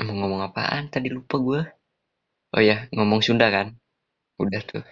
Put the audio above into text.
Emang ngomong apaan tadi lupa gue. Oh ya, ngomong Sunda kan? Udah tuh.